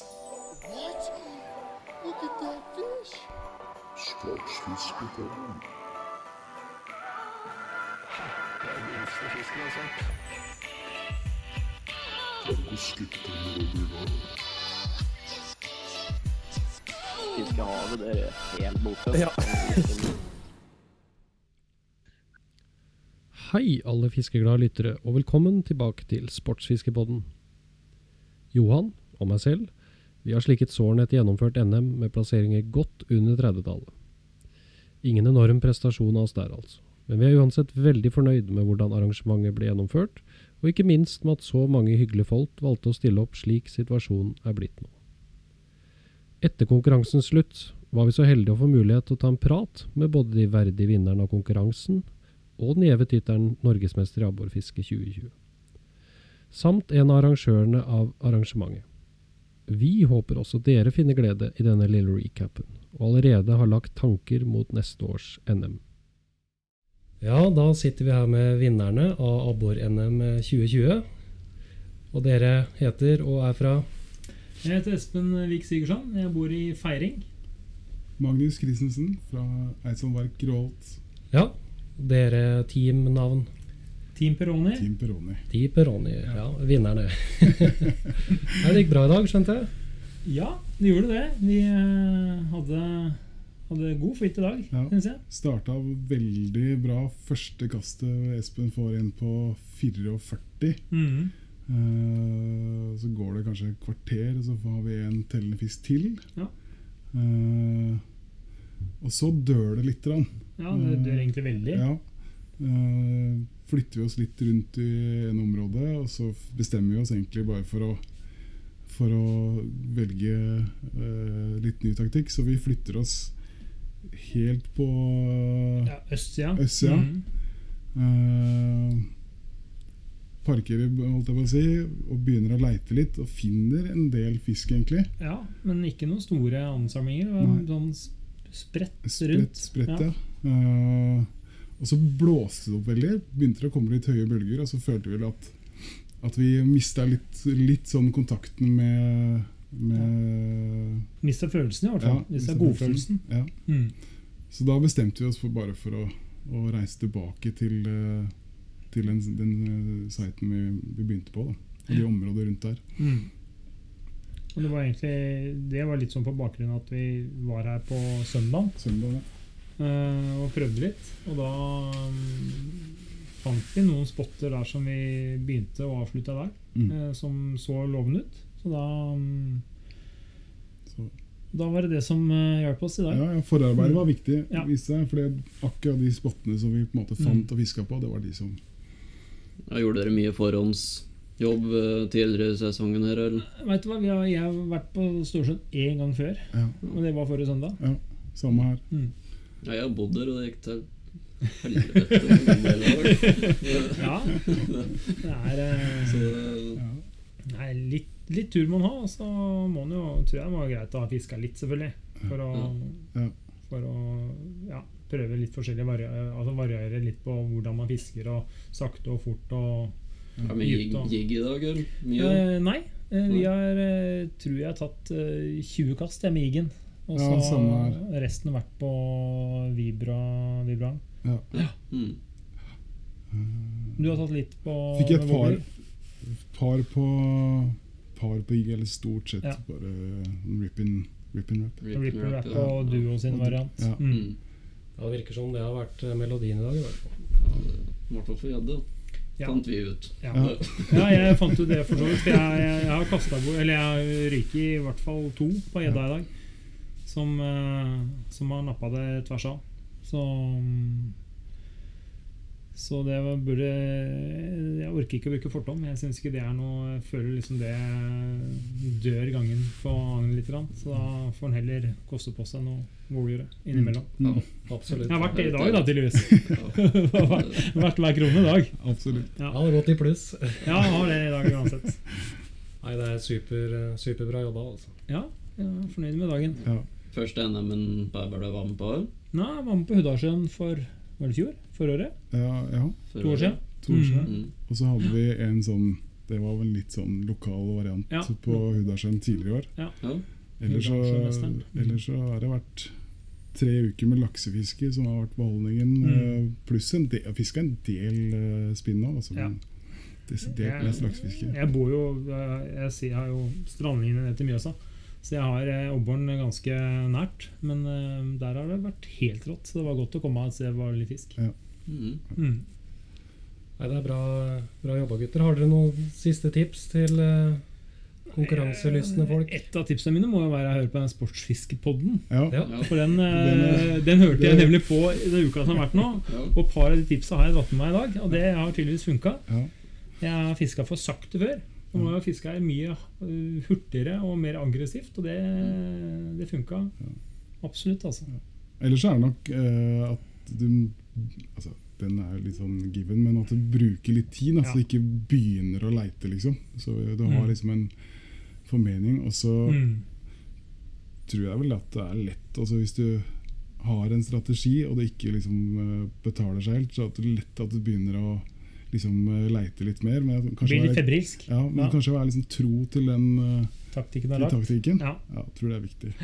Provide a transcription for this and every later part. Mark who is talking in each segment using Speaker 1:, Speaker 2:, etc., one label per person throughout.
Speaker 1: What? Look at that fish.
Speaker 2: Sportsfiskepodden.
Speaker 3: Fiskehavet, det er helt borte.
Speaker 4: Ja. Hei, alle fiskeglade lyttere, og velkommen tilbake til Sportsfiskepodden. Johan og meg selv, vi har slikket sårene etter gjennomført NM med plasseringer godt under 30-tallet. Ingen enorm prestasjon av oss der, altså. Men vi er uansett veldig fornøyd med hvordan arrangementet ble gjennomført, og ikke minst med at så mange hyggelige folk valgte å stille opp slik situasjonen er blitt nå. Etter konkurransens slutt var vi så heldige å få mulighet til å ta en prat med både de verdige vinnerne av konkurransen og den gjeve tittelen Norgesmester i abborfiske 2020. Samt en av arrangørene av arrangementet. Vi håper også dere finner glede i denne lille recapen, og allerede har lagt tanker mot neste års NM. Ja, da sitter vi her med vinnerne av abbor-NM 2020. Og dere heter og er fra
Speaker 5: Jeg heter Espen Vik Sigurdsson. Jeg bor i Feiring.
Speaker 6: Magnus Christensen fra Eidsvoll Verk Gråholt.
Speaker 4: Ja, dere teamnavn.
Speaker 5: Team Peroni.
Speaker 6: Team Peroni.
Speaker 4: Team Peroni, ja, vinnerne. ja, det gikk bra i dag, skjønte jeg.
Speaker 5: Ja, det gjorde det. Vi eh, hadde, hadde god flyt i dag,
Speaker 6: Ja.
Speaker 5: syns jeg.
Speaker 6: Starta veldig bra. Første kastet Espen får inn på 44.
Speaker 5: Mhm.
Speaker 6: Uh, så går det kanskje et kvarter, og så har vi en tellende fisk til.
Speaker 5: Ja.
Speaker 6: Uh, og så dør det lite grann.
Speaker 5: Ja, det dør egentlig veldig.
Speaker 6: Ja. Eh, flytter vi oss litt rundt i en område, og så bestemmer vi oss egentlig bare for å for å velge eh, litt ny taktikk. Så vi flytter oss helt på
Speaker 5: Ja, Østsida.
Speaker 6: Østsida.
Speaker 5: Mhm.
Speaker 6: eh, Parkerer, holdt jeg på å si, og begynner å leite litt. Og finner en del fisk, egentlig.
Speaker 5: Ja, men ikke noen store ansamlinger. Sånn sp- spredt rundt.
Speaker 6: spredt,
Speaker 5: Ja.
Speaker 6: ja. Eh, og så blåste det opp veldig. Begynte det å komme litt høye bølger, og så følte vi vel at, at vi mista litt, litt sånn kontakten med, med
Speaker 5: Mista følelsen, i hvert
Speaker 6: Ja,
Speaker 5: fall. Mista
Speaker 6: mistet
Speaker 5: godfølelsen.
Speaker 6: Ja.
Speaker 5: Mm.
Speaker 6: Så da bestemte vi oss for bare for å, å reise tilbake til, eh, til den, den eh, siten vi, vi begynte på. Da. Og de områdene rundt der.
Speaker 5: Mm. Og det var egentlig Det var litt sånn på bakgrunn av at vi var her på søndag.
Speaker 6: Søndag, ja.
Speaker 5: Eh, og prøvde litt. Og da mm, fant vi noen spotter der som vi begynte og avslutta der,
Speaker 6: Mm.
Speaker 5: eh, som så lovende ut. Så da mm,
Speaker 6: Så,
Speaker 5: Da var det det som uh, hjalp oss i dag.
Speaker 6: ja, ja, Forarbeidet var viktig,
Speaker 5: Ja.
Speaker 6: viste seg. For akkurat de spottene som vi på en måte fant
Speaker 5: Mm.
Speaker 6: og fiska på, det var de som
Speaker 3: Ja, gjorde dere mye forhåndsjobb eh, tidligere i sesongen her, eller?
Speaker 5: Vet du hva, vi har, Jeg har vært på Storsjøen én gang før,
Speaker 6: Ja,
Speaker 5: og det var forrige søndag.
Speaker 6: ja samme her.
Speaker 5: Mm.
Speaker 3: Ja, jeg har bodd der, og det gikk til helvete. en del år.
Speaker 5: Ja. Det er, eh,
Speaker 3: Så
Speaker 6: Ja.
Speaker 5: det er litt, litt tur må man ha, og så må man jo, tror jeg det var greit å ha fiska litt, selvfølgelig. For å,
Speaker 6: Ja.
Speaker 5: for å ja, prøve litt forskjellige varier altså variere litt på hvordan man fisker, og sakte og fort og
Speaker 3: er det jig, jig i dag, eller? Mye?
Speaker 5: Eh, nei. eh, vi har, eh, tror jeg, tatt eh, 20 kast med Iggen. Og
Speaker 6: Ja,
Speaker 5: så resten har vært på Vibra, Vibraen.
Speaker 6: Ja.
Speaker 3: Mm.
Speaker 5: Du har tatt litt på
Speaker 6: Fikk jeg et par, par på Par på IG, eller stort sett
Speaker 5: Ja.
Speaker 6: bare rip-in rip rap.
Speaker 3: Rip and
Speaker 5: Rap og Duo sin variant.
Speaker 6: ja.
Speaker 5: Mm.
Speaker 3: Mm.
Speaker 4: Ja, Det virker som det har vært eh, melodien i dag. i hvert fall.
Speaker 3: Ja, det- I hvert fall for gjedde,
Speaker 5: Ja.
Speaker 3: fant vi ut.
Speaker 5: Ja.
Speaker 6: Ja.
Speaker 5: ja, jeg fant ut det for så vidt. Jeg, jeg, jeg har kastet, bo- Eller jeg har ryket i hvert fall to på gjedda i dag. Som, eh, som har nappa det tvers av. Så mm, Så det burde Jeg orker ikke å bruke fortom. Jeg syns ikke det er noe Jeg føler liksom det dør gangen på agnet litt. Så da får en heller koste på seg noe godgjøre innimellom.
Speaker 6: Mm.
Speaker 4: Absolutt.
Speaker 5: Jeg har vært det i dag, da, tydeligvis. vært hver krone i dag.
Speaker 6: Absolutt.
Speaker 4: Ja, Han har gått i pluss.
Speaker 5: ja han har det i dag uansett.
Speaker 4: Nei, det er super, superbra jobba, altså.
Speaker 5: Ja, jeg er fornøyd med dagen.
Speaker 6: Ja.
Speaker 3: Første NM-en du var med på?
Speaker 5: Nei, jeg var med på Hudasjøen for Var det fjor? Forrige?
Speaker 6: Ja, ja.
Speaker 3: For-
Speaker 5: To år siden?
Speaker 6: To år siden.
Speaker 3: Mm.
Speaker 6: Og så hadde vi en sånn Det var vel litt sånn lokal variant
Speaker 5: Ja.
Speaker 6: på Hudasjøen tidligere i år.
Speaker 3: Ja.
Speaker 6: Ellers så,
Speaker 5: Hudasjømesteren.
Speaker 6: ellers så har det vært tre uker med laksefiske som har vært beholdningen.
Speaker 5: Mm.
Speaker 6: eh, Pluss en del, jeg fiska en del uh, spinn nå, altså,
Speaker 5: Ja.
Speaker 6: men desidert mest laksefiske.
Speaker 5: Jeg bor jo eh, Jeg, jeg har jo strandlinjen ned til Mjøsa, så jeg har eh, Obboren ganske nært. Men eh, der har det vært helt rått, så det var godt å komme og se det var litt fisk.
Speaker 3: Ja.
Speaker 5: Mm.
Speaker 4: Nei, det er bra, bra jobba, gutter. Har dere noen siste tips til eh, konkurranselystne folk?
Speaker 5: Et av tipsene mine må jo være å høre på den Sportsfiskepodden.
Speaker 6: Ja,
Speaker 4: Ja.
Speaker 5: For den,
Speaker 6: Den
Speaker 5: den hørte jeg nemlig på i den uka som har vært nå. Og et par av de tipsa har jeg dratt med meg i dag, og det har tydeligvis funka. Jeg har fiska for sakte før. Nå har jo fiska mye øh, hurtigere og mer aggressivt, og det, det funka absolutt, altså.
Speaker 6: Ellers så er det nok eh, at du altså, Den er litt sånn given, men at du bruker litt tid. Altså
Speaker 5: Ja.
Speaker 6: ikke begynner å leite, liksom. Så du har
Speaker 5: Mm.
Speaker 6: liksom en formening. Og så
Speaker 5: Mm.
Speaker 6: tror jeg vel at det er lett altså Hvis du har en strategi, og det ikke liksom eh, betaler seg helt, så er det lett at du begynner å liksom eh, leite litt mer. Men
Speaker 5: Blir litt febrilsk.
Speaker 6: ja, men
Speaker 5: Ja.
Speaker 6: kanskje være liksom tro til den eh,
Speaker 5: Taktikken
Speaker 6: til taktikken.
Speaker 5: Ja,
Speaker 6: Ja, tror det er viktig.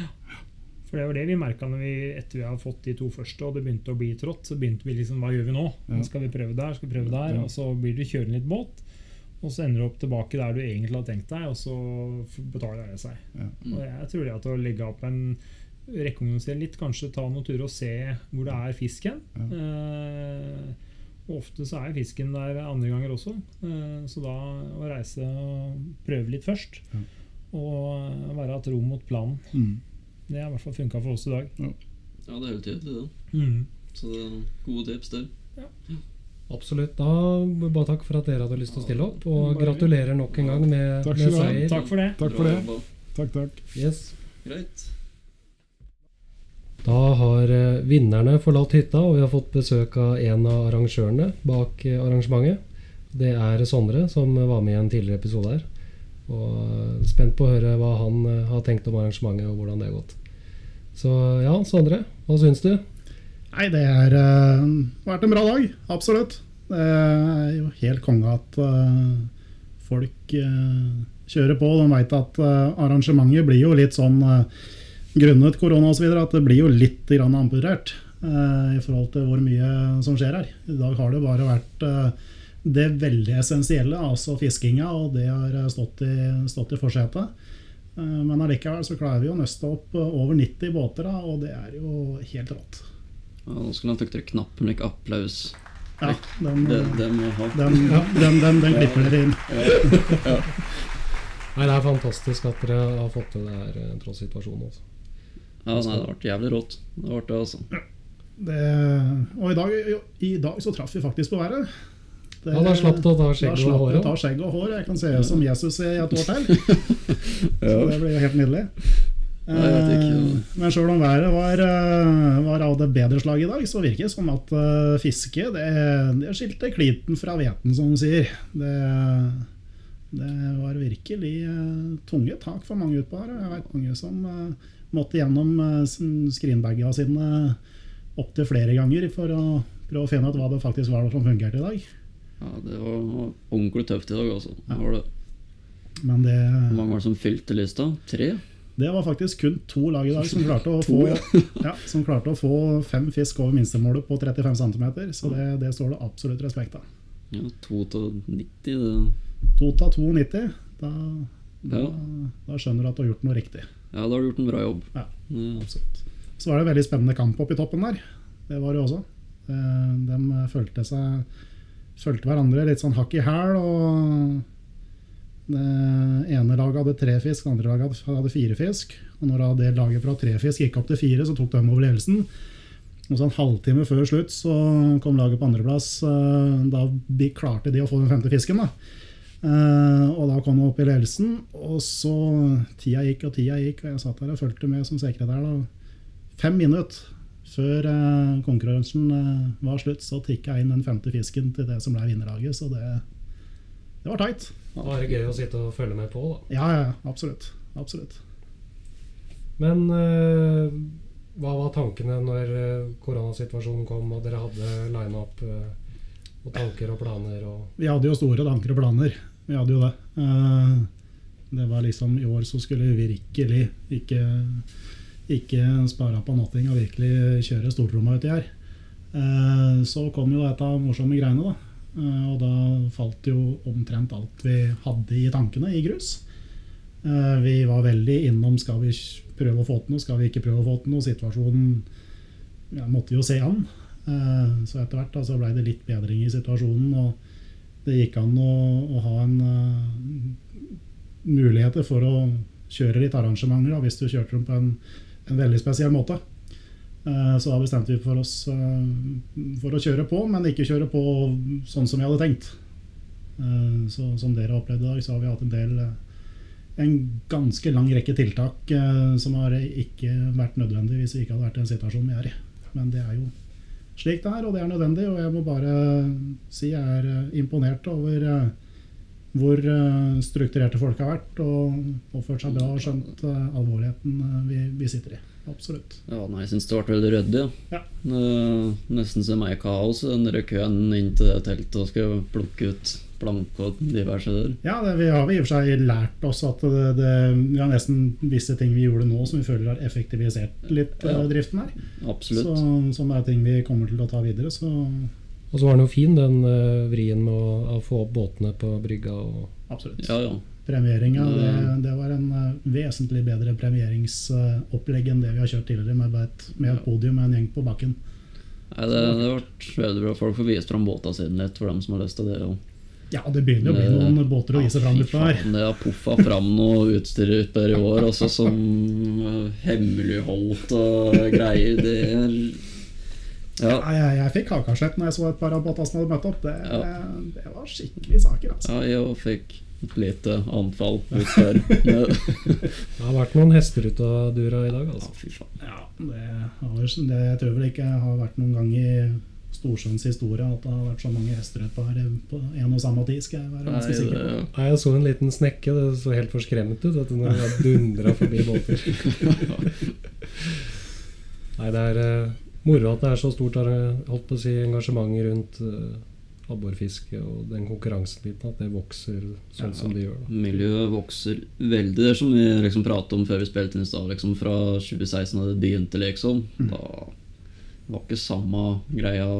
Speaker 5: for det var det vi merka etter vi hadde fått de to første, og det begynte å bli trått. Så begynte vi liksom Hva gjør vi nå?
Speaker 6: Ja.
Speaker 5: Skal vi prøve der? Skal vi prøve der? Og så blir du kjørende litt båt. Og så ender du opp tilbake der du egentlig hadde tenkt deg, og så betaler det seg.
Speaker 6: Ja.
Speaker 3: Mm.
Speaker 5: Og jeg tror det at å legge opp en Rekognosere litt, kanskje ta noen turer og se hvor det er fisken.
Speaker 6: Ja.
Speaker 5: Eh, ofte så er fisken der andre ganger også, eh, så da å reise og prøve litt først.
Speaker 6: Ja.
Speaker 5: Og være tro mot planen.
Speaker 6: Mm.
Speaker 5: Det har i hvert fall funka for oss i dag.
Speaker 3: ja, det er helt tydelig, det.
Speaker 5: Mm.
Speaker 3: Så det er gode tips der.
Speaker 4: Absolutt. Da bare takk for at dere hadde lyst til å stille opp, og
Speaker 5: Bare-
Speaker 4: gratulerer nok en gang med,
Speaker 6: Takk
Speaker 4: med
Speaker 6: skal du ha.
Speaker 4: seier.
Speaker 5: Takk for det.
Speaker 6: Takk for det. Takk, takk.
Speaker 4: Yes.
Speaker 3: Greit.
Speaker 4: Da har eh, vinnerne forlatt hytta, og vi har fått besøk av en av arrangørene bak eh, arrangementet. Det er Sondre, som var med i en tidligere episode her. Og eh, spent på å høre hva han har tenkt om arrangementet, og hvordan det har gått. Så ja, Sondre, hva syns du?
Speaker 2: Nei, det har uh, vært en bra dag. Absolutt. Det er jo helt konge at uh, folk uh, kjører på. De veit at arrangementet blir jo litt sånn grunnet korona osv. at det blir jo litt grann amputert eh, i forhold til hvor mye som skjer her. I dag har det bare vært eh, det veldig essensielle, altså fiskinga, og det har eh, stått i, stått i forsetet. Eh, Men allikevel så klarer vi å nøste opp eh, over 90 båter, da, og det er jo helt rått.
Speaker 3: Ja, nå skulle han trykke knappen med ikke applaus.
Speaker 2: Ja, den, den, den, den, den klipper dere inn.
Speaker 4: Nei, Det er fantastisk at dere har fått til det her tross situasjonen. Også.
Speaker 3: Ja, nei, det ble jævlig rått. Det ble det, altså.
Speaker 2: Det, og i dag, i dag så traff vi faktisk på været. Det-
Speaker 4: Ja, Da slapp du å ta skjegg og hår
Speaker 2: ta skjegg og hår. Jeg kan se ut som Jesus i et år til. Så det blir jo helt nydelig.
Speaker 3: Nei, vet ikke.
Speaker 2: Eh, Men sjøl om været var, eh, var av det bedre slaget i dag, så virker det som at eh, fiske det, det skilte kliten fra hveten, som de sier. Det, det var virkelig tunge tak for mange utpå her. Jeg vet mange som måtte gjennom uh, skrinbaga sine opptil flere ganger for å prøve å finne ut hva det faktisk var som fungerte i dag.
Speaker 3: Ja, det var ordentlig tøft i dag, altså. Det var det.
Speaker 2: Men det,
Speaker 3: Hvor mange var det som fylte lista? Tre?
Speaker 2: det var faktisk kun to lag i dag som klarte å få, ja, som klarte å få fem fisk over minstemålet på 35 cm. Så det, det står det absolutt respekt av.
Speaker 3: Ja, to av 90, det
Speaker 2: To av 92, da, da, da skjønner du at du har gjort noe riktig.
Speaker 3: Ja, da har du gjort en bra jobb.
Speaker 2: Ja.
Speaker 3: absolutt.
Speaker 2: Så var det en veldig spennende kamp oppe i toppen der. Det var det også. Eh, De følte seg Følte hverandre litt sånn hakk i hæl. Og det ene laget hadde tre fisk, det andre laget hadde fire fisk. Og når det laget fra tre fisk gikk opp til fire, så tok de over ledelsen. Og så en halvtime før slutt så kom laget på andreplass. eh, Da klarte de å få den femte fisken. da. Eh, og da kom jeg opp i ledelsen, og så Tida gikk og tida gikk, og jeg satt der og fulgte med som sekretær. da. Fem minutter før eh, konkurransen eh, var slutt, så tikka jeg inn den femte fisken til det som ble vinnerlaget. Så det, det var tight.
Speaker 4: Da er det gøy å sitte og følge med på. da.
Speaker 2: Ja, ja, absolutt. Absolutt.
Speaker 4: Men eh, hva var tankene når koronasituasjonen kom og dere hadde line-up og tanker og planer? Og
Speaker 2: Vi hadde jo store tanker og planer. Vi hadde jo det. Eh, det var liksom I år så skulle vi virkelig ikke, ikke spare på noe og virkelig kjøre stortromma uti her. Eh, så kom jo et av morsomme greiene, da. Eh, og da falt jo omtrent alt vi hadde i tankene, i grus. Vi var veldig innom skal vi prøve å få til noe, skal vi ikke prøve å få til noe. Situasjonen ja, måtte jo se an. Så etter hvert da, så ble det litt bedring i situasjonen. og det gikk an å, å ha en uh, muligheter for å kjøre litt arrangementer da, hvis du kjørte dem på en, en veldig spesiell måte. Uh, så da bestemte vi for oss uh, for å kjøre på, men ikke kjøre på sånn som vi hadde tenkt. Så Som dere har opplevd i dag, så har vi hatt en del en ganske lang rekke tiltak som har ikke vært nødvendig hvis vi ikke hadde vært i den situasjonen vi er i. Men det er jo slik det er, og det er nødvendig. Og jeg må bare si jeg er eh, imponert over eh, hvor eh, strukturerte folk har vært og oppført seg bra og skjønt alvorligheten vi, vi sitter i. Absolutt.
Speaker 3: Ja, nei, jeg syns det ble veldig ryddig.
Speaker 2: Ja.
Speaker 3: ja. nesten som meg kaos, den der køen inn til det teltet og skal plukke ut planke og diverse der.
Speaker 2: Ja, det, vi har i og for seg lært oss at det, det, vi har nesten visse ting vi gjorde nå som vi føler har effektivisert litt
Speaker 3: Ja.
Speaker 2: driften her.
Speaker 3: Absolutt.
Speaker 2: Så, som er ting vi kommer til å ta videre. Så
Speaker 4: Og så var den jo fin, den eh, vrien med å, å få opp båtene på brygga. Og,
Speaker 2: absolutt.
Speaker 3: Ja, ja.
Speaker 2: Premieringa, det,
Speaker 3: Mm.
Speaker 2: det var en eh, vesentlig bedre premieringsopplegg enn det vi har kjørt tidligere, med, et, med et podium med en gjeng på bakken.
Speaker 3: Nei, det, det ble veldig bra. Folk får vist fram båta sine litt, for dem som har lyst til det. Og,
Speaker 2: Ja, det begynner å bli noen båter å vise
Speaker 3: Ja,
Speaker 2: fram utpå her.
Speaker 3: Det har poffa fram noe utstyr utpå der i år, også som eh, hemmeligholdt og greier. Det er Ja.
Speaker 2: Ja, jeg, jeg fikk hakaslett når jeg så et par av båtene som hadde møtt opp. Det,
Speaker 3: Ja.
Speaker 2: det var skikkelig saker, altså.
Speaker 3: Ja, jeg fikk et lite anfall ut der.
Speaker 4: Det har vært noen hester ute av dura i dag, altså.
Speaker 3: fy faen.
Speaker 2: Ja, det, har, det jeg tror vel ikke har vært noen gang i Storsjøens historie at det har vært så mange hester utpå her på en og samme tid, skal jeg være
Speaker 3: Nei,
Speaker 2: ganske sikker på.
Speaker 3: det,
Speaker 4: Nei, Jeg så en liten snekke. Det så helt forskremt ut at den det dundra forbi båter. Nei, det er uh, moro at det er så stort eh, holdt på å si, engasjement rundt uh, abborfiske og den konkurransebiten. At det vokser sånn
Speaker 3: Ja.
Speaker 4: som det gjør. Da.
Speaker 3: Miljøet vokser veldig. Det er som vi liksom pratet om før vi spilte inn i stad. Liksom fra 2016 da det begynte, liksom.
Speaker 2: Mm.
Speaker 3: Da var ikke samme greia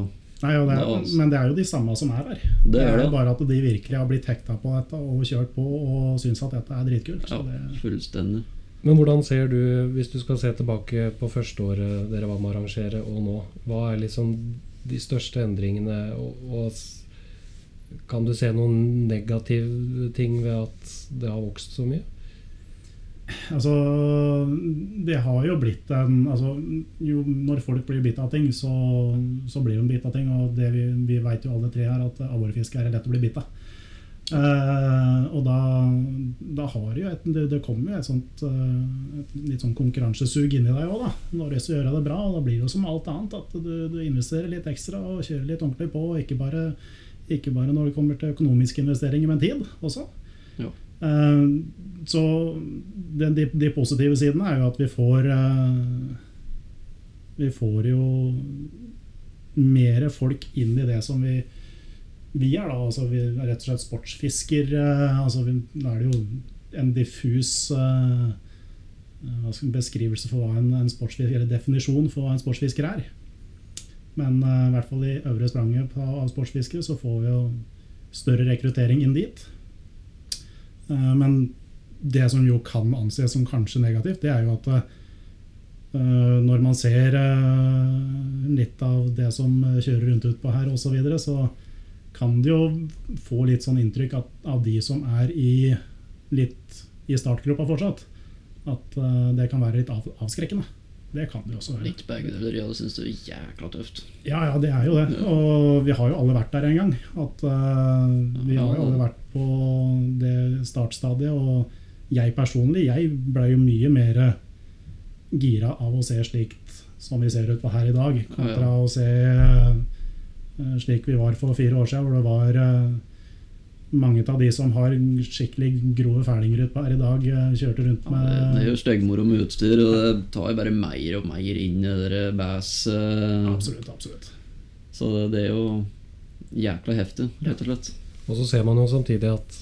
Speaker 2: Nei, det er, men det er jo de samme som er her.
Speaker 3: Det er
Speaker 2: jo
Speaker 3: det.
Speaker 2: bare at de virkelig har blitt hekta på dette og kjørt på og syns at dette er dritkult.
Speaker 3: Ja,
Speaker 2: Så det,
Speaker 3: fullstendig.
Speaker 4: Men hvordan ser du, hvis du skal se tilbake på første året dere var med å arrangere, og nå, hva er liksom de største endringene? Og, og kan du se noen negative ting ved at det har vokst så mye?
Speaker 2: altså, det har jo blitt en altså, jo, Når folk blir bitt av ting, så, så blir de bitt av ting. Og vi, vi vet jo alle tre her, at abborfiske er lett å bli bitt av. Eh, og da, da har jo et, det, det kommer jo et sånt uh, et litt sånn konkurransesug inni deg òg, da. Du har lyst til å gjøre det bra, og da blir det jo som alt annet at du, du investerer litt ekstra og kjører litt ordentlig på. Og ikke bare, ikke bare når det kommer til økonomiske investeringer, men tid også.
Speaker 3: Ja.
Speaker 2: Uh, så den, de, de positive sidene er jo at vi får Vi får jo mer folk inn i det som vi vi er da, altså vi er rett og slett sportsfisker. eh, altså vi, da er det jo en diffus uh, beskrivelse for hva en, en sportsfisker, eller definisjon for hva en sportsfisker er. Men uh, i hvert fall i øvre spranget av sportsfiskere så får vi jo større rekruttering inn dit. Uh, men det som jo kan anses som kanskje negativt, det er jo at når man ser litt av det som kjører rundt utpå her osv., så, videre, så kan det jo få litt sånn inntrykk at, av de som er i litt i startgruppa fortsatt, at uh, det kan være litt av, avskrekkende. Det kan det også være.
Speaker 3: Litt begge deler. Ja, det syns du er jækla tøft.
Speaker 2: Ja, ja, det er jo det. Og vi har jo alle vært der en gang. At uh, Vi har jo alle vært på det startstadiet. Og jeg personlig jeg ble jo mye mer gira av å se slikt som vi ser ut på her i dag, kontra
Speaker 3: Ja, ja.
Speaker 2: å se eh, slik vi var for fire år siden, hvor det var eh, mange av de som har skikkelig grove fælinger utpå her i dag, eh, kjørte rundt
Speaker 3: Ja, det, det er jo styggmoro med utstyr, og det tar jo bare mer og mer inn i det eh,
Speaker 2: Absolutt, absolutt.
Speaker 3: Så det, det er jo jækla heftig, rett og slett.
Speaker 4: Og så ser man jo samtidig at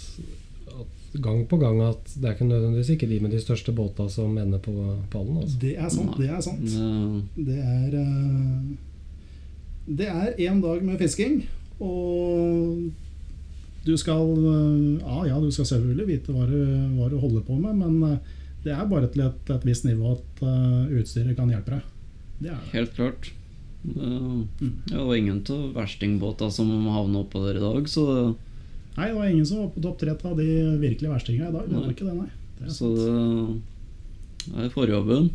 Speaker 4: gang på gang at det er ikke nødvendigvis ikke de med de største båta som ender på pallen. Altså.
Speaker 2: Det er sant. Det er sant.
Speaker 3: Det,
Speaker 2: Det er eh, Det er én dag med fisking, og du skal eh, Ja, ja, du skal selvfølgelig vite hva du, hva du holder på med, men eh, det er bare til et, et visst nivå at eh, utstyret kan hjelpe deg. Det det.
Speaker 3: helt klart. Det, var ingen av verstingbåta som havna oppå der i dag, så
Speaker 2: Nei, det var ingen som var på topp tre av de virkelige verstingene i dag. Det var ikke det, nei. Det
Speaker 3: Så det er forjobben.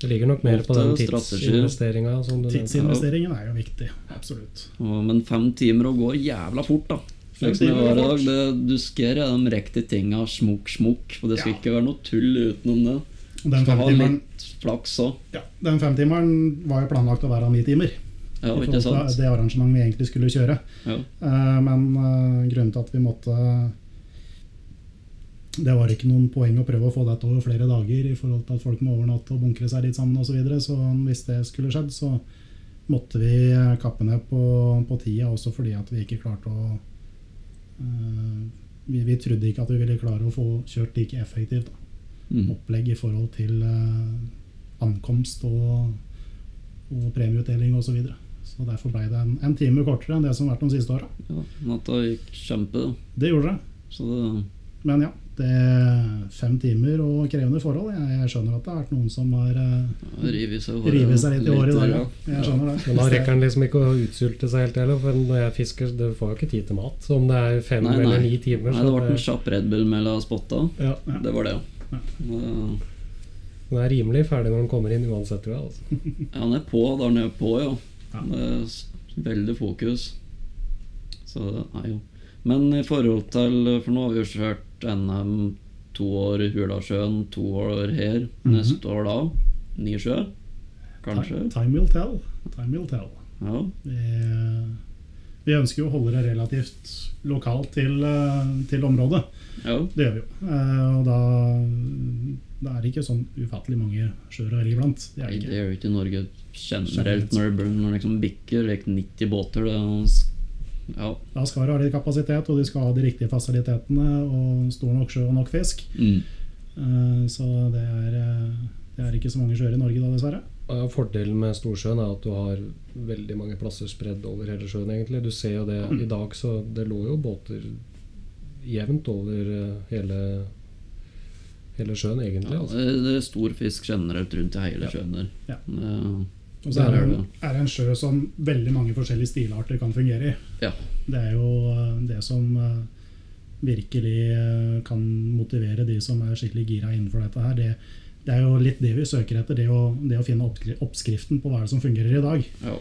Speaker 4: Det ligger nok mer på den tidsinvesteringa nevnte.
Speaker 2: Tidsinvesteringen er jo viktig. Absolutt.
Speaker 3: Ja, men fem timer å gå jævla fort, da. Var
Speaker 2: fort.
Speaker 3: Det, du skal gjøre de riktige tinga smukk, smukk. Og det skal
Speaker 2: Ja.
Speaker 3: ikke være noe tull utenom det.
Speaker 2: Den
Speaker 3: Skal ha litt flaks òg.
Speaker 2: ja, den femtimeren var jo planlagt å være ni timer.
Speaker 3: Ja, ikke sant?
Speaker 2: det arrangementet vi egentlig skulle kjøre.
Speaker 3: Ja.
Speaker 2: Eh, men eh, grunnen til at vi måtte Det var ikke noen poeng å prøve å få dette over flere dager i forhold til at folk må overnatte og bunkre seg litt sammen osv. Så, videre. så hvis det skulle skjedd, så måtte vi kappe ned på, på tida også fordi at vi ikke klarte å eh, vi, vi trodde ikke at vi ville klare å få kjørt like effektivt da,
Speaker 3: Mm.
Speaker 2: opplegg i forhold til eh, ankomst og, og premieutdeling osv. Så, videre. så derfor ble det en, en time kortere enn det som har vært de siste åra.
Speaker 3: Ja, natta gikk kjempe.
Speaker 2: Det gjorde det.
Speaker 3: Så det
Speaker 2: Men ja, det er fem timer og krevende forhold. Jeg, jeg skjønner at det har vært noen som har uh,
Speaker 3: river seg,
Speaker 2: revet seg litt i håret i dag.
Speaker 3: ja.
Speaker 2: Jeg skjønner det.
Speaker 4: Men da rekker en liksom ikke å utsulte seg helt heller, for når jeg fisker, det får jo ikke tid til mat. Så om det er fem
Speaker 3: Nei, nei.
Speaker 4: eller ni timer,
Speaker 3: Nei,
Speaker 4: så
Speaker 3: det ble en kjapp Red Bull mellom spotta.
Speaker 4: ja,
Speaker 2: Ja.
Speaker 3: Det var det,
Speaker 2: Ja.
Speaker 3: ja.
Speaker 4: den er rimelig ferdig når den kommer inn uansett, tror jeg. Altså.
Speaker 3: Ja, den er på Da er den på, ja.
Speaker 2: Ja.
Speaker 3: Det er veldig fokus. Så det er jo. Men i forhold til For nå har vi jo kjørt NM to år i Hurdalssjøen, to år her.
Speaker 2: Mhm.
Speaker 3: Neste år da Nisjø. Kanskje.
Speaker 2: Time, time will tell. Time will tell.
Speaker 3: Ja.
Speaker 2: Vi, vi ønsker jo å holde det relativt lokalt til, til området.
Speaker 3: ja.
Speaker 2: Det gjør vi jo. Eh, og da, det er ikke sånn ufattelig mange sjøer å velge blant. Det er det ikke.
Speaker 3: jo ikke i Norge
Speaker 2: Generelt.
Speaker 3: generelt når det liksom bikker like 90 båter. Det er ja.
Speaker 2: Da skal du ha litt kapasitet, og de skal ha de riktige fasilitetene og stor nok sjø og nok fisk.
Speaker 3: Mm.
Speaker 2: Eh, så det er, eh, det er ikke så mange sjøer i Norge da, dessverre.
Speaker 4: Ja, Fordelen med Storsjøen er at du har veldig mange plasser spredd over hele sjøen. egentlig. Du ser jo det i dag, så det lå jo båter jevnt over eh, hele, hele sjøen, egentlig.
Speaker 3: Ja,
Speaker 4: altså.
Speaker 3: det er stor fisk generelt rundt i hele
Speaker 4: Ja.
Speaker 3: sjøen der.
Speaker 2: Ja. Og så er det, en, er det en sjø som veldig mange forskjellige stilarter kan fungere i.
Speaker 3: Ja.
Speaker 2: Det er jo eh, det som eh, virkelig eh, kan motivere de som er skikkelig gira innenfor dette her. Det, det er jo litt det vi søker etter, det å, det å finne oppskriften på hva er det som fungerer i dag.
Speaker 3: Ja.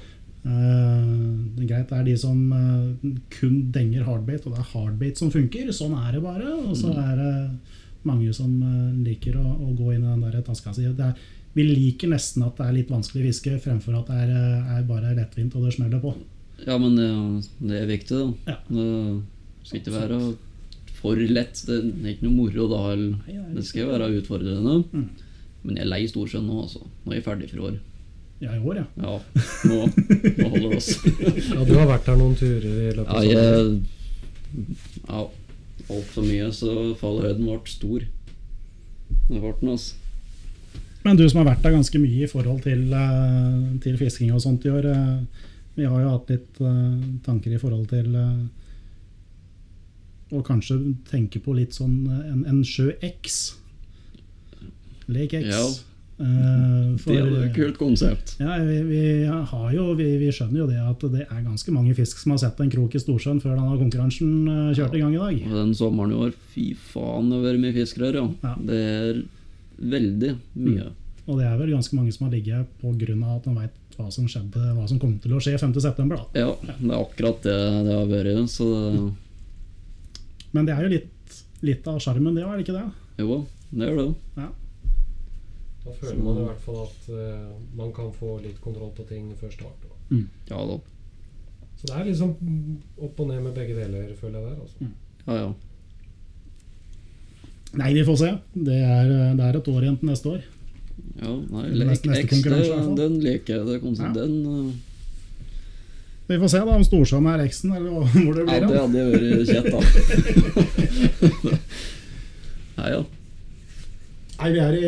Speaker 2: Uh, det er greit, det er de som uh, kun denger hardbait, og det er hardbait som funker. Sånn er det bare. Og så
Speaker 3: Mm.
Speaker 2: er det mange som uh, liker å, å gå inn i den der taska si. Det er, vi liker nesten at det er litt vanskelig fiske, fremfor at det er, eh, er bare lettvint og det smeller på.
Speaker 3: Ja, men det, det er viktig, da.
Speaker 2: Ja.
Speaker 3: Det skal ikke være for lett. Det er ikke noe moro da.
Speaker 2: det
Speaker 3: skal jo være utfordrende.
Speaker 2: Mm.
Speaker 3: Men jeg er lei Storsjøen nå, altså. Nå er jeg ferdig for i år.
Speaker 2: Ja, i år, ja.
Speaker 3: Ja, nå, nå holder det oss.
Speaker 4: Ja, Du har vært der noen turer i løpet
Speaker 3: Ja,
Speaker 4: av sommeren.
Speaker 3: jeg Ja, altfor mye, så fallhøyden ble stor. Det ble den, altså.
Speaker 2: Men du som har vært der ganske mye i forhold til, eh, til fisking og sånt i år. eh, vi har jo hatt litt eh, tanker i forhold til å kanskje tenke på litt sånn en, en sjø X. Lake X.
Speaker 3: Ja.
Speaker 2: For-
Speaker 3: Det er et kult konsept.
Speaker 2: Ja, vi, vi, har jo, vi, vi skjønner jo det at det er ganske mange fisk som har sett en krok i Storsjøen før denne konkurransen kjørte i gang i dag.
Speaker 3: Og den sommeren i år, fy faen, det har vært mye fisk der, ja.
Speaker 2: Ja.
Speaker 3: Det er veldig mye.
Speaker 2: Og det er vel ganske mange som har ligget pga. at de veit hva som skjedde, hva som kom til å skje 5.9. Da.
Speaker 3: Ja, det er akkurat det det har vært. Så det,
Speaker 2: Men det er jo litt, litt av sjarmen, det, er det ikke det?
Speaker 3: jo, det gjør det.
Speaker 4: Da føler man i hvert fall at uh, man kan få litt kontroll på ting før start. da.
Speaker 3: Ja da.
Speaker 4: Så det er liksom mm, opp og ned med begge deler, føler jeg der. altså.
Speaker 3: Ja, ja.
Speaker 2: Nei, vi får se. Det er, det er et år igjen til neste år.
Speaker 3: ja nei,
Speaker 2: Det
Speaker 3: Lek X, det, den liker jeg. Det konsept,
Speaker 2: Ja.
Speaker 3: Den uh,
Speaker 2: Vi får se da om Storsand er X-en, eller hvor det
Speaker 3: Ja,
Speaker 2: blir.
Speaker 3: det
Speaker 2: hen.
Speaker 3: hadde vært kjett, da. Nei, ja.
Speaker 2: Nei, vi er i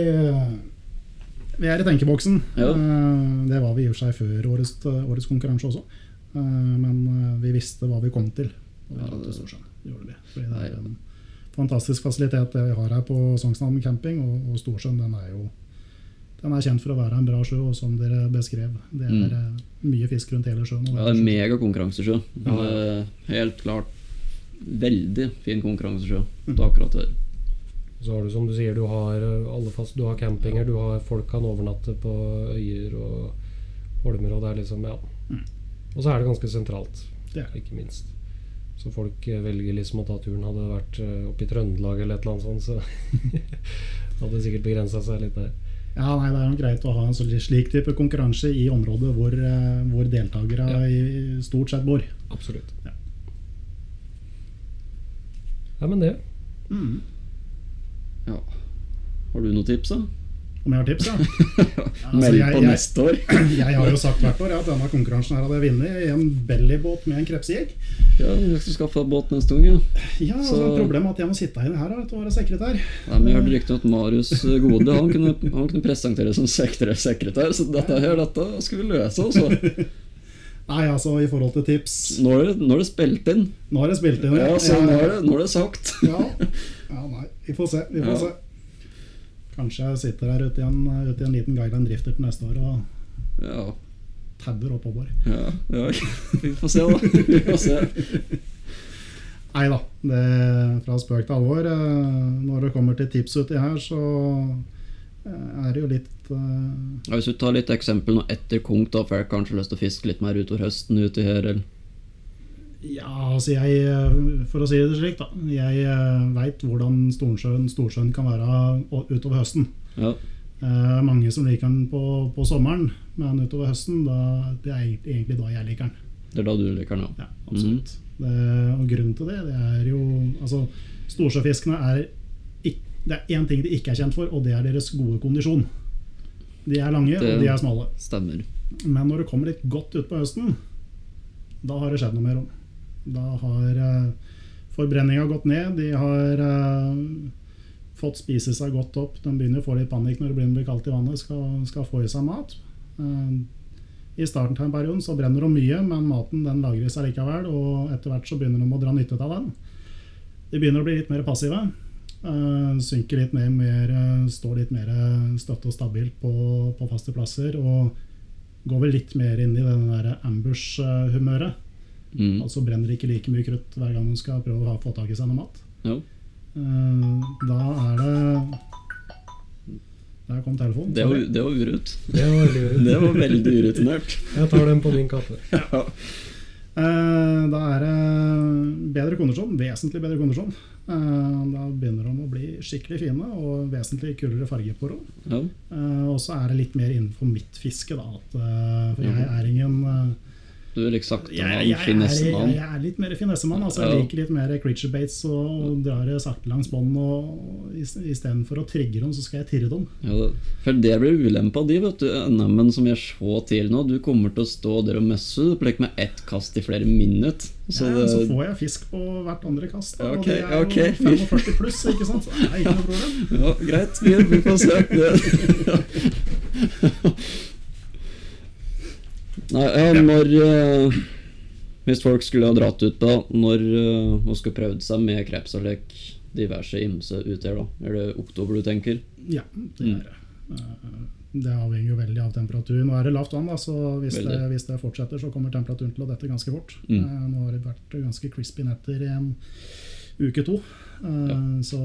Speaker 2: Vi er i tenkeboksen.
Speaker 3: Ja.
Speaker 2: Eh, Det var vi i og for seg før årets, årets konkurranse også. Eh, Men eh, vi visste hva vi kom til. Og vi
Speaker 3: Ja, det-
Speaker 2: Storsjøen. Det gjorde vi. Fordi det er en fantastisk fasilitet det vi har her på Sognsvann camping. Og, og Storsjøen den er jo den er kjent for å være en bra sjø, og som dere beskrev. Det er
Speaker 3: Mm.
Speaker 2: eh, mye fisk rundt hele sjøen. og
Speaker 3: Ja, det er megakonkurransesjø. Det er Helt klart veldig fin konkurransesjø mm. akkurat her.
Speaker 4: Så har du som du sier, du har eh, alle fast, du har campinger, du har folk kan overnatte på øyer og holmer, og det er liksom, ja. Og så er det ganske sentralt,
Speaker 2: Det er det.
Speaker 4: ikke minst. Så folk eh, velger liksom å ta turen. Hadde det vært eh, oppe i Trøndelag eller et eller annet sånt, så hadde det sikkert begrensa seg litt der.
Speaker 2: Ja, nei, Det er jo greit å ha en sånn slik type konkurranse i området hvor, eh, hvor deltakere
Speaker 4: Ja.
Speaker 2: i stort sett bor.
Speaker 4: Absolutt.
Speaker 2: Ja.
Speaker 4: Ja, men det.
Speaker 3: Ja. Har du noen tips, da?
Speaker 2: Om jeg har tips, ja? Altså,
Speaker 3: Meld på
Speaker 2: jeg-
Speaker 3: neste år.
Speaker 2: Jeg har jo sagt hvert år ja, at denne konkurransen her hadde jeg vunnet i en bellybåt med en krepsjeger.
Speaker 3: Ja, du skal deg båt neste gang. Ja.
Speaker 2: Ja, altså,
Speaker 3: Så-
Speaker 2: Problemet er at jeg må sitte inne her og være sekretær.
Speaker 3: Nei, men jeg hørte rykte om at Marius eh, Gode han kunne, han kunne presentere som sekretær, sekretær så dette her, dette skal vi løse. Altså.
Speaker 2: Nei, altså, i forhold til tips
Speaker 3: Nå er det, nå er det spilt inn.
Speaker 2: Nå har det spilt inn.
Speaker 3: Ja, så nå er det, nå er det sagt.
Speaker 2: Ja. ja, nei, vi får se. Vi får
Speaker 3: Ja.
Speaker 2: se. Kanskje jeg sitter her ute i en, ute i en liten Guideline Drifter til neste år og
Speaker 3: Ja,
Speaker 2: tabber oppover.
Speaker 3: ja, ja. Vi får se, da. Vi får se.
Speaker 2: Nei da, det, fra spøk til alvor. eh, Når det kommer til tips uti her, så eh, er det jo litt
Speaker 3: uh... Hvis du tar litt eksempel nå etter konk, da får jeg kanskje lyst til å fiske litt mer utover høsten uti her, eller
Speaker 2: Ja, altså jeg eh, For å si det slik, da. Jeg veit hvordan Storsjøen, Storsjøen kan være utover høsten.
Speaker 3: Ja.
Speaker 2: Eh, mange som liker den på, på sommeren, men utover høsten, da, det er egentlig da jeg liker den.
Speaker 3: Det er da du liker den, ja.
Speaker 2: Ja, absolutt. Det, og grunnen til det, det er jo Altså, Storsjøfiskene er ikk- Det er én ting de ikke er kjent for, og det er deres gode kondisjon. De er lange,
Speaker 3: Det-
Speaker 2: og de er smale.
Speaker 3: Stemmer.
Speaker 2: Men når det kommer litt godt utpå høsten, da har det skjedd noe mer om. Da har uh, forbrenninga gått ned. De har eh, fått spise seg godt opp. De begynner å få litt panikk når det begynner å bli kaldt i vannet. Skal, skal få i seg mat. Eh, I starten av en periode så brenner de mye, men maten den lagrer seg likevel. Og etter hvert så begynner de å dra nytte av den. De begynner å bli litt mer passive. eh, synker litt ned, mer, eh, står litt mer støtte og stabilt på, på faste plasser. Og går vel litt mer inn i der ambush-humøret.
Speaker 3: Mm.
Speaker 2: Altså brenner ikke like mye krutt hver gang hun skal prøve å få tak i seg noe mat.
Speaker 3: Ja.
Speaker 2: Eh, da er det Der kom telefonen.
Speaker 3: Det var, det var urut.
Speaker 4: Det var urett.
Speaker 3: Det var veldig urutinert.
Speaker 4: Jeg tar den på min kaffe.
Speaker 2: Ja. da er det bedre kondisjon. Vesentlig bedre kondisjon. Eh, da begynner de å bli skikkelig fine og vesentlig kulere farge på dem.
Speaker 3: Ja.
Speaker 2: Eh, og så er det litt mer innenfor mitt fiske, da. At, eh, for jeg er ingen eh,
Speaker 3: Du er litt sakte
Speaker 2: jeg,
Speaker 3: mann,
Speaker 2: jeg, er,
Speaker 3: finessemann.
Speaker 2: jeg er litt mer finessemann. Altså, jeg liker litt mer creature baits og, og drar det sakte langs bånd. Istedenfor å trigge dem, så skal jeg tirre dem.
Speaker 3: Ja, for det blir ulempa di, vet du. NM-en som jeg så til nå. Du kommer til å stå der og messe du plekker med ett kast i flere minutter. Så
Speaker 2: ja, så får jeg fisk på hvert andre kast. Da,
Speaker 3: okay,
Speaker 2: og det er
Speaker 3: jo
Speaker 2: jo 45 pluss, ikke sant? Så det er ikke noe problem.
Speaker 3: ja, greit, vi, får se. Det. Nei, ja, når uh, Hvis folk skulle ha dratt ut, da, når uh, og skulle prøvd seg med kreps og lek diverse ymse ut her, da? Er det oktober du tenker?
Speaker 2: Ja, det
Speaker 3: Mm.
Speaker 2: er det. Eh, Det avhenger jo veldig av temperaturen. Nå er det lavt vann, da, så hvis det, hvis det fortsetter, så kommer temperaturen til å dette ganske fort.
Speaker 3: Mm.
Speaker 2: Eh, Nå har det vært ganske crispy netter i en uke to. Eh,
Speaker 3: Ja.
Speaker 2: Så,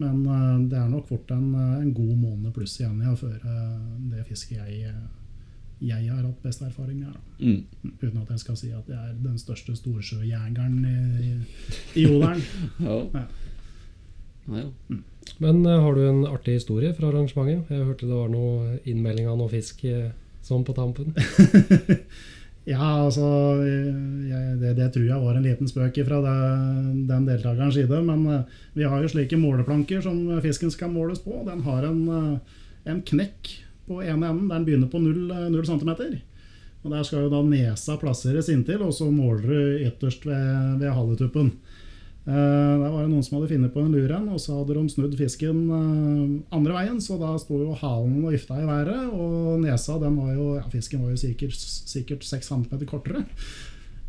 Speaker 2: men eh, det er nok fort en, eh, en god måned pluss igjen ja, før eh, det fisket jeg, eh, jeg har hatt best erfaring med.
Speaker 3: Mm.
Speaker 2: Uten at jeg skal si at jeg er den største storsjøjegeren i, i, Odalen.
Speaker 3: Ja.
Speaker 2: Ja.
Speaker 3: Nei.
Speaker 4: Men eh, har du en artig historie fra arrangementet? Jeg hørte det var noe innmelding av noe fisk eh, sånn på tampen.
Speaker 2: Ja, altså jeg, det, det tror jeg var en liten spøk fra det, den deltakerens side. Men eh, vi har jo slike måleplanker som fisken skal måles på. Den har en, eh, en knekk på ene enden. Den begynner på 0, eh, 0 cm. Og Der skal jo da nesa plasseres inntil, og så måler du ytterst ved, ved haletuppen. Eh, der var det noen som hadde funnet på en lur en, og så hadde de snudd fisken eh, andre veien. Så da sto jo halen og vifta i været, og nesa den var jo ja, Fisken var jo sikkert, sikkert 6 cm kortere.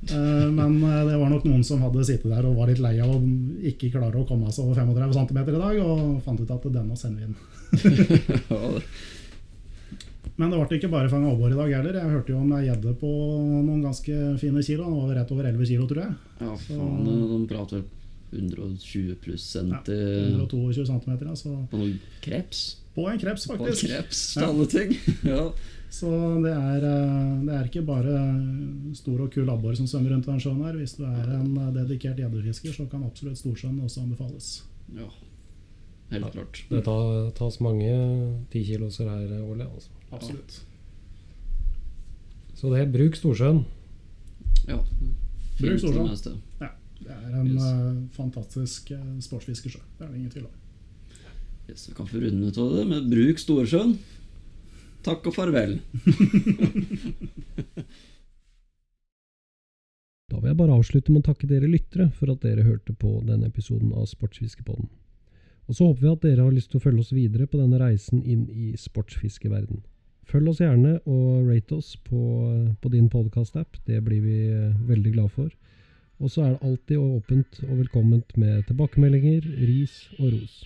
Speaker 2: Eh, men eh, det var nok noen som hadde sittet der og var litt lei av å ikke klare å komme seg over 35 cm i dag, og fant ut at denne sender vi inn.
Speaker 3: Ja, det-
Speaker 2: Men det ble ikke bare fanga abbor i dag heller. Jeg hørte jo om ei gjedde på noen ganske fine kilo. Den var rett over 11 kilo, tror jeg.
Speaker 3: ja faen, de prater 120 pluss centi. Ja,
Speaker 2: 122 cm. Altså.
Speaker 3: på noen kreps.
Speaker 2: På en kreps, faktisk.
Speaker 3: På en kreps,
Speaker 2: Ja.
Speaker 3: til alle ting. Ja.
Speaker 2: Så det er, eh, det er ikke bare stor og kul abbor som svømmer rundt den sjøen her. Hvis du er en eh, dedikert gjeddefisker, så kan absolutt storsjøen også anbefales.
Speaker 3: ja. Helt klart.
Speaker 4: Det tas mange tikiloser her årlig. Altså.
Speaker 2: Absolutt.
Speaker 4: Så det, er bruk Storsjøen.
Speaker 3: Ja.
Speaker 2: Bruk Storsjøen.
Speaker 3: Ja.
Speaker 2: Det er en
Speaker 3: Yes.
Speaker 2: eh, fantastisk uh, sportsfiskersjø. Det er det ingen tvil om.
Speaker 3: Yes, vi kan få runde av det med bruk Storsjøen. Takk og farvel.
Speaker 4: Da vil jeg bare avslutte med å takke dere lyttere for at dere hørte på denne episoden av Sportsfiskepodden. Og så håper vi at dere har lyst til å følge oss videre på denne reisen inn i sportsfiskeverden. Følg oss gjerne og rate oss på, på din podkast-app. Det blir vi eh, veldig glad for. Og så er det alltid åpent og velkomment med tilbakemeldinger, ris og ros.